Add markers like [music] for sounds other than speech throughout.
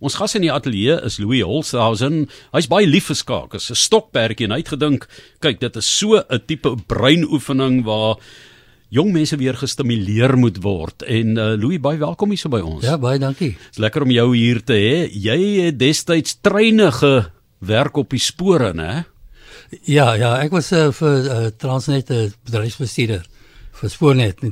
Ons gas in die ateljee is Louis Holshausen. Hy's baie lief vir skaak. Hy's 'n stokperdjie en hy het gedink, kyk, dit is so 'n tipe breinoefening waar jong mense weer gestimuleer moet word. En uh, Louis, baie welkom hier so by ons. Ja, baie dankie. Dit's lekker om jou hier te hê. Jy het destyds treine gewerk op die spore, né? Ja, ja, ek was uh, vir uh, Transnet 'n bedryfsbestuurder vir Spoornet.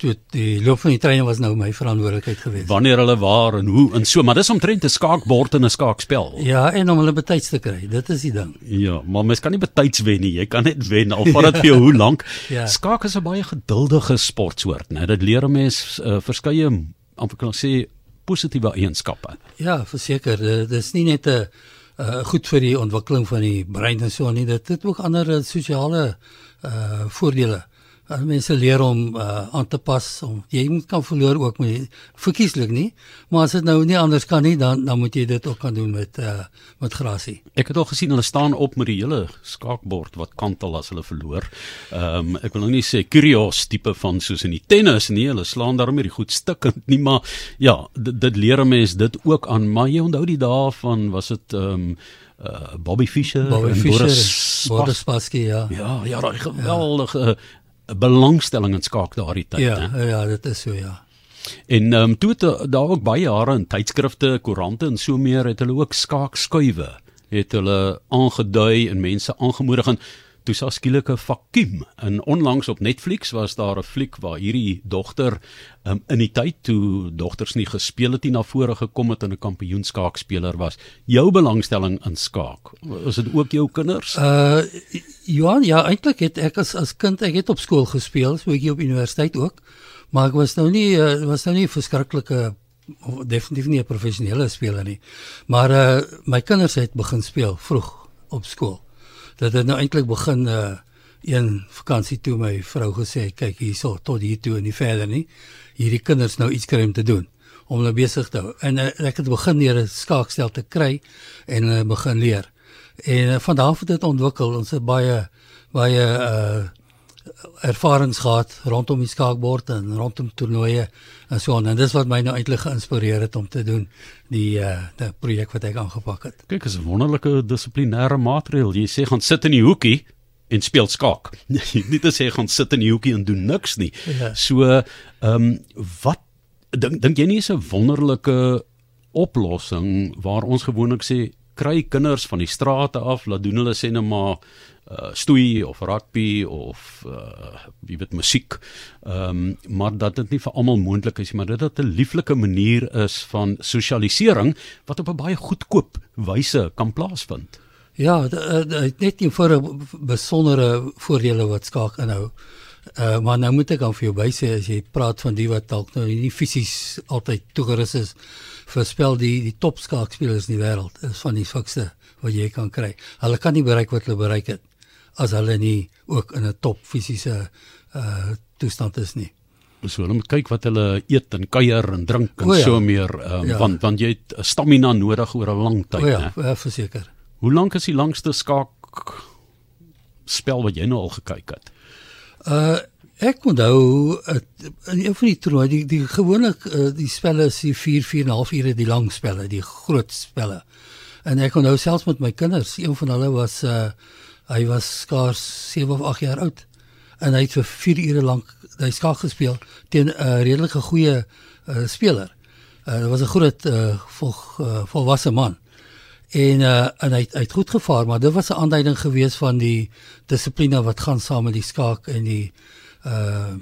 Toe die loop van die treine was nou my verantwoordelikheid geweest. Wanneer hulle waar en hoe en so, maar dis omtrent 'n skaakbord en 'n skaakspel. Ja, en om hulle betyds te kry. Dit is die ding. Ja, maar mens kan nie betyds wen nie. Jy kan net wen al vat dit [laughs] vir jou hoe lank. Ja. Skaak is 'n baie geduldige sportsoort, né? Dit leer 'n mens uh, verskeie amper kan sê positiewe eienskappe. Ja, verseker, dit is nie net 'n uh, goed vir die ontwikkeling van die brein en so nie, dit het ook ander sosiale uh voordele. Uh, mense leer om uh, aan te pas om jy moet kan verloor ook met verkieslik nie, maar as dit nou nie anders kan nie, dan dan moet jy dit ook kan doen met uh met grasie. Ek het al gesien hulle staan op met die hele skaakbord wat kantel as hulle verloor. Ehm um, ek wil nou nie sê curios tipe van soos in die tennis nie, hulle slaan daarmee die goed stukkend nie, maar ja, dit, dit leer 'n mens dit ook aan, maar jy onthou die dae van was dit ehm um, uh, Bobby Fischer Bobby en Fischer, Boris Boris Spassky, ja. Ja, ja, daai geweldige ja. Belangstelling in skaak daardie tyd, Ja, hè. ja, dit is so ja. En ehm um, toe het uh, daar ook baie jare in tydskrifte, koerante en so meer het hulle ook skaakskuive het hulle aangedui en mense aangemoedig en toe sa skielik 'n vakuum. En onlangs op Netflix was daar 'n fliek waar hierdie dogter um, in die tyd toe dogters nie gespeel het nie na vore gekom het en 'n kampioenskaakspeler was. Jou belangstelling in skaak, was dit ook jou kinders? Uh Johan, ja, eintlik het ek as as kind ek het op skool gespeel, so ek op universiteit ook. Maar ek was nou nie uh, was nou nie verskriklike of definitief nie 'n professionele speler nie. Maar uh my kinders het begin speel vroeg op skool. Dit het nou eintlik begin uh een vakansie toe my vrou gesê, kyk hierso tot hier toe en nie verder nie. Hierdie kinders nou iets kry om te doen om hulle besig te hou. En uh, ek het begin deur 'n skaakstel te kry en uh, begin leer. En uh, van daar af het dit ontwikkel. Ons het baie baie uh ervarings gehad rondom die skaakbord en rondom toernooie en so aan. En dis wat my nou eintlik geïnspireer het om te doen die uh die projek wat ek aangepak het. Kyk, is 'n wonderlike dissiplinêre maatreël. Jy sê gaan sit in die hoekie en speel skaak. [laughs] nie te sê gaan sit in die hoekie en doen niks nie. Ja. So, ehm um, wat dink dink jy nie is 'n wonderlike oplossing waar ons gewoonlik sê kry kinders van die strate af, laat doen hulle sê net maar uh stoei of rugby of uh wie weet musiek. Ehm um, maar dat dit nie vir almal moontlik is maar dit dat 'n lieflike manier is van sosialisering wat op 'n baie goedkoop wyse kan plaasvind. Ja, dit het net nie vir 'n besondere voordele wat skaak inhou. Uh maar nou moet ek aan vir jou wysê as jy praat van die wat dalk nou nie fisies altyd toegerus is vir spel die die top skaakspelers in die wêreld is van die fikste wat jy kan kry. Hulle kan nie bereik wat hulle bereik het as hulle nie ook in 'n top fisiese uh toestand is nie. So hulle moet kyk wat hulle eet en kuier en drink en O ja. so meer um, Ja. want want jy het stamina nodig oor 'n lang tyd, ja, né? ja, verseker. Hoe lank is die langste skaak spel wat jy nou al gekyk het? Uh ek onthou het, in een van die toernooie die die gewoonlik uh, die spelle is die 4 4 en 'n half ure die lang spelle, die groot spelle. En ek onthou selfs met my kinders, een van hulle was uh hy was skaars 7 of 8 jaar oud en hy het vir 4 ure lank hy skaak gespeel teen 'n uh, redelike goeie uh, speler. Uh, dit was 'n groot uh, vol, uh, volwasse man. En uh en hy het, hy het goed gevaar, maar dit was 'n aanduiding gewees van die dissipline wat gaan saam met die skaak en die uh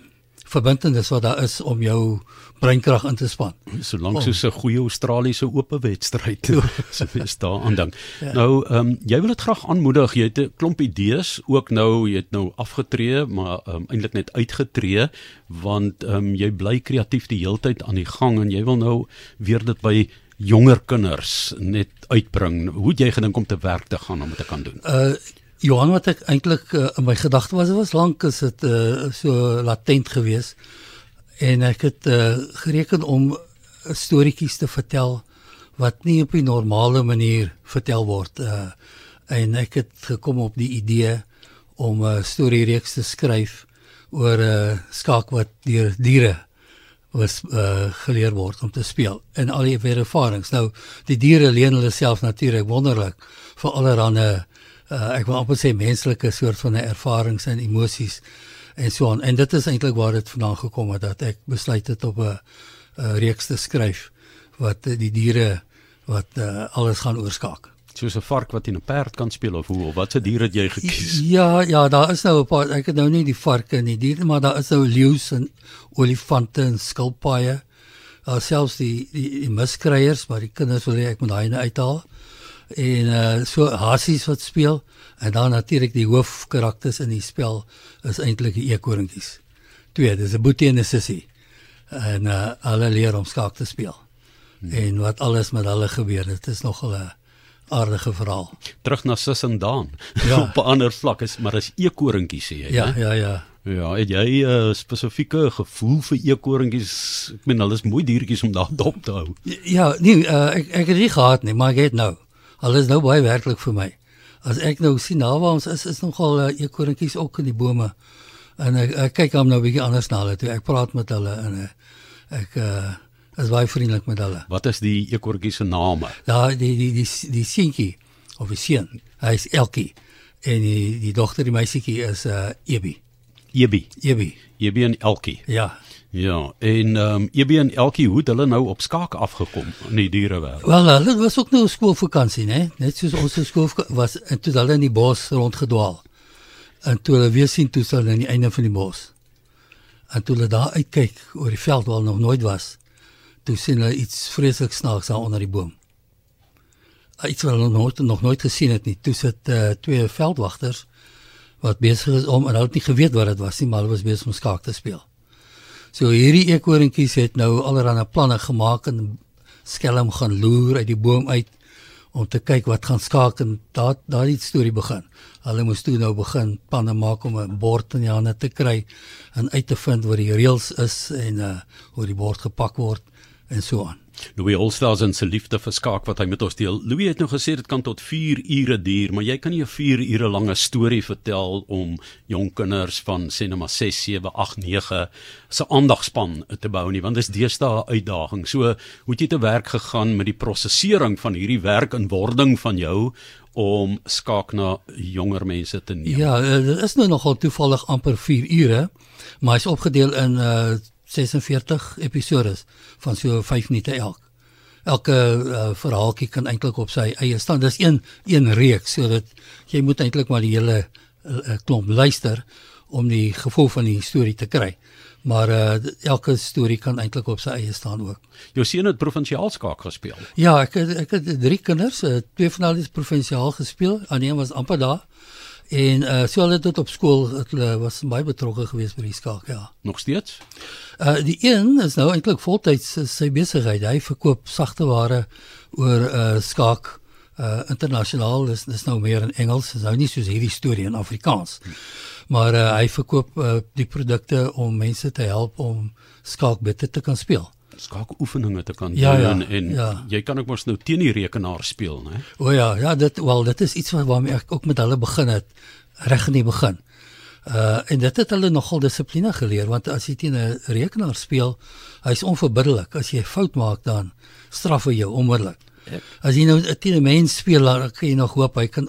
verbintenis wat daar is om jou breinkrag in te span. Solank Oh. soos 'n goeie Australiese ope wedstryd. [laughs] [laughs] so wees daaraan dink. Ja. Nou, ehm um, jy wil dit graag aanmoedig. Jy het 'n klomp idees ook nou, jy het nou afgetree, maar ehm um, eintlik net uitgetree want ehm um, jy bly kreatief die heeltyd aan die gang en jy wil nou weer dit by jonger kinders net uitbring. Hoe het jy gedink om te werk te gaan om dit te kan doen? Uh Johan wat ek eintlik uh, in my gedagte was, was lank is dit uh, so latent geweest. En ek het uh, gereken om storieetjies te vertel wat nie op 'n normale manier vertel word uh en ek het gekom op die idee om 'n uh, storiereeks te skryf oor 'n uh, skaak wat deur diere was uh, geleer word om te speel en al die ervarings. Nou die diere leen hulle self natuurlik wonderlik vir allerlei uh, ek wil amper sê menslike soort van ervarings en emosies en so aan. En dit is eintlik waar dit vandaan gekom het dat ek besluit het op 'n reeks te skryf wat die diere wat uh, alles gaan oorskakel soos 'n vark wat in 'n perd kan speel of hoe of watse dier het jy gekies? Ja, ja, daar is nou 'n paar ek het nou nie die varke en die diere maar daar is nou leeu's en olifante en skilpaaie. Daar selfs die die, die miskryers maar die kinders wil ek moet daai net uithaal. En uh so hasies wat speel en dan natuurlik die hoofkarakters in die spel is eintlik die eekoringies. Twee, dis 'n boetie en 'n sussie. En uh hulle leer om skaak te speel. Hmm. En wat alles met hulle gebeur, dit is nogal 'n aardige verhaal. Terug na Sis en Daan. [laughs] Ja. Op 'n ander vlak is maar as eekoringies sê jy, ja, hè? Ja, ja, ja. Ja, het jy 'n uh, spesifieke gevoel vir eekoringies? Ek meen hulle is mooi diertjies om daar dop te hou. Ja, nee, uh, ek ek het nie gehad nie, maar ek het nou. Hulle is nou baie werklik vir my. As ek nou sien naby ons is is nogal uh, eekoringies ook in die bome. En ek, ek kyk hom nou 'n bietjie anders na hulle toe. Ek praat met hulle en uh, ek uh is baie vriendelik met hulle. Wat is die ekortjie se name? Ja, die die die die seentjie of die seun. Hy is Elkie en die die dogter die meisietjie is uh Ebi. Ebi. Ebi. Ebi en Elkie. Ja. Ja, en ehm um, Ebi en Elkie hoe het hulle nou op skaak afgekom in die dierewêreld? Wel, hulle was ook nou skoolvakansie, né? Net soos ons skool was en toe hulle in die bos rondgedwaal. En toe hulle weer sien toe hulle aan die einde van die bos. En toe hulle daar uitkyk oor die veld waar nog nooit was, toe sien hulle iets vreeslik snaaks daar onder die boom. Iets wat hulle nog nog nooit gesien het nie. Toe sit uh, twee veldwagters wat besig is om en hulle het nie geweet wat dit was nie, maar hulle was besig om skaak te speel. So hierdie eekorentjies het nou allerlei planne gemaak en skelm gaan loer uit die boom uit om te kyk wat gaan skaak en daar daar die storie begin. Hulle moes toe nou begin planne maak om 'n bord in die hande te kry en uit te vind wat die reëls is en uh hoe die bord gepak word en so aan. Louis Olsters en sy liefde vir skaak wat hy met ons deel. Louis het nou gesê dit kan tot 4 ure duur, maar jy kan nie 'n 4 ure lange storie vertel om jong kinders van sê net maar 6, 7, 8, 9 se aandagspan te bou nie, want dit is deesdae 'n uitdaging. So, hoe het jy te werk gegaan met die prosesering van hierdie werk in wording van jou om skaak na jonger mense te neem? Ja, eh, dit is nou nogal toevallig amper 4 ure, maar hy's opgedeel in uh 46 episodes van so 5 minute elk. Elke uh, verhaaltjie kan eintlik op sy eie staan. Dis een een reeks sodat jy moet eintlik maar die hele uh, klomp luister om die gevoel van die storie te kry. Maar uh, elke storie kan eintlik op sy eie staan ook. Jou seun het provinsiaal skaak gespeel. Ja, ek het, ek het drie kinders, twee van hulle het provinsiaal gespeel. Een was amper daar. En uh so hulle dit op skool hulle was baie betrokke geweest by die skaak, ja. Nog steeds? Uh die een is nou eintlik voltyds sy besigheid. Hy verkoop sagte ware oor uh skaak uh internasionaal. Dis dis nou meer in Engels, dis nou nie soos hierdie storie in Afrikaans. Maar uh hy verkoop uh die produkte om mense te help om skaak beter te kan speel skaakoefeninge te kan ja, doen ja, en ja. jy kan ook mos nou teen die rekenaar speel, né? O ja, ja, dit wel, dit is iets waarmee ek ook met hulle begin het reg in die begin. Uh en dit het hulle nogal dissipline geleer want as jy teen 'n rekenaar speel, hy's onverbiddelik. As jy 'n fout maak dan straf hy jou onmiddellik. As jy nou teen 'n mens speel, dan kan jy nog hoop hy kan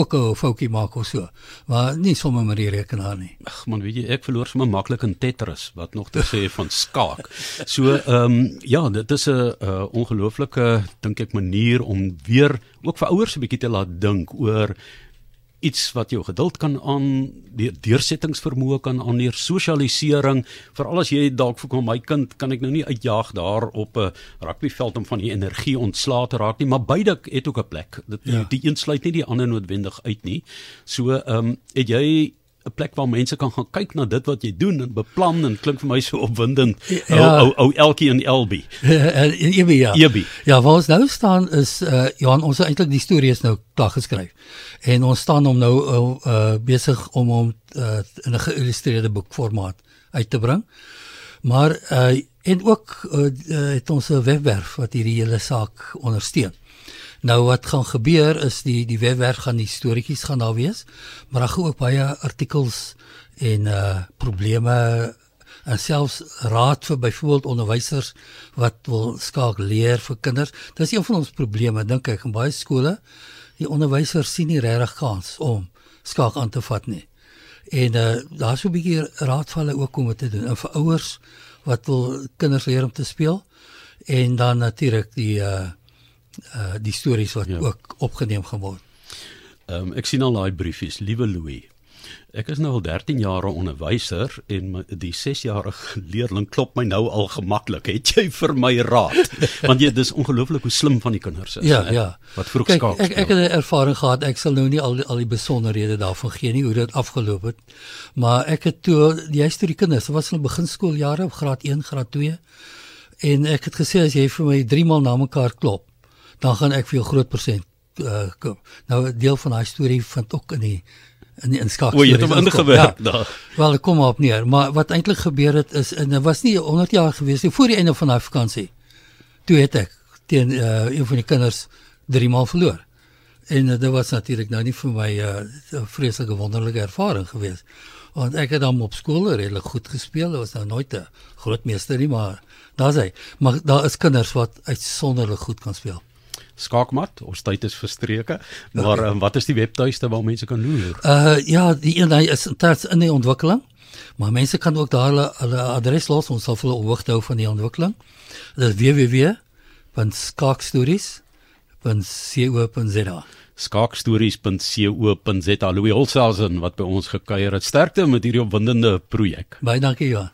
ook 'n foutjie maak of so. Maar nie sommer met die rekenaar nie. Ag man, weet jy, ek verloor sommer maklik in Tetris, wat nog te sê van skaak. So, ehm um, ja, dit is 'n uh, ongelooflike dink ek manier om weer ook vir ouers 'n bietjie te laat dink oor iets wat jou geduld kan aan die deursettingsvermoë kan aanleer sosialisering. Veral as jy dalk vir my kind kan ek nou nie uitjaag daar op 'n rugbyveld om van die energie ontslae te raak nie maar beide het ook 'n plek. Dit ja. die een sluit nie die ander noodwendig uit nie. So ehm um, het jy 'n plek waar mense kan gaan kyk na dit wat jy doen en beplan en klink vir my so opwindend. Ja. Ou ou ou Elkie en Elbi. Ebi ja. Ebi. Ja, waar ons nou staan is uh ja, ons eintlik die storie is nou klaar geskryf. En ons staan hom nou uh besig om hom uh in 'n geïllustreerde boekformaat uit te bring. Maar uh en ook uh, het ons 'n webwerf wat hierdie hele saak ondersteun. Nou wat gaan gebeur is die die webwerf gaan die storieetjies gaan daar wees, maar daar gaan ook baie artikels en uh probleme en selfs raad vir byvoorbeeld onderwysers wat wil skaak leer vir kinders. Dis een van ons probleme dink ek in baie skole. Die onderwysers sien nie regtig kans om skaak aan te vat nie. En uh, daar's 'n bietjie raadvalle ook om te doen. En vir ouers wat wil kinders leer om te speel en dan natuurlik die uh uh die stories wat ja. ook opgeneem geword. Ehm um, ek sien al daai briefies, liewe Louis. Ek is nou al 13 jaar 'n onderwyser en my, die 6-jarige [laughs] leerling klop my nou al gemaklik. Het jy vir my raad? [laughs] Want jy dis ongelooflik hoe slim van die kinders is. Ja, he? ja. Wat vroeg Kijk, skaak. Ek ek het 'n ervaring gehad. Ek sal nou nie al al die besonderhede daarvan gee nie hoe dit afgeloop het. Maar ek het toe juist toe die kinders, dit was in beginskooljare op graad 1, graad 2 en ek het gesê as jy vir my 3 maal na mekaar klop, dan gaan ek vir jou groot persent uh, kom. Nou 'n deel van daai storie vind ook in die in die inskakel. O, jy het hom ingewerk ja. daar. Wel, kom maar op neer, maar wat eintlik gebeur het is en dit was nie 100 jaar gewees nie voor die einde van daai vakansie. Toe het ek teen uh, een van die kinders 3 maal verloor. En uh, dit was natuurlik nou nie vir my 'n uh, vreeslike wonderlike ervaring geweest. Want ek het dan op skool redelik goed gespeel. Dit was nou nooit 'n groot meester nie, maar daar's hy. Maar daar is kinders wat uitsonderlik goed kan speel. Skaakmat, ons tyd is verstreke. Maar okay. um, wat is die webtuiste waar mense kan loer? Uh ja, die een hy is tans in die ontwikkeling. Maar mense kan ook daar hulle, hulle adres los. Ons sal hulle op hoogte hou van die ontwikkeling. Dit is www.skaakstories.co.za skaakstories.co.za Louis Holshausen wat by ons gekuier het. Sterkte met hierdie opwindende projek. Baie dankie Johan.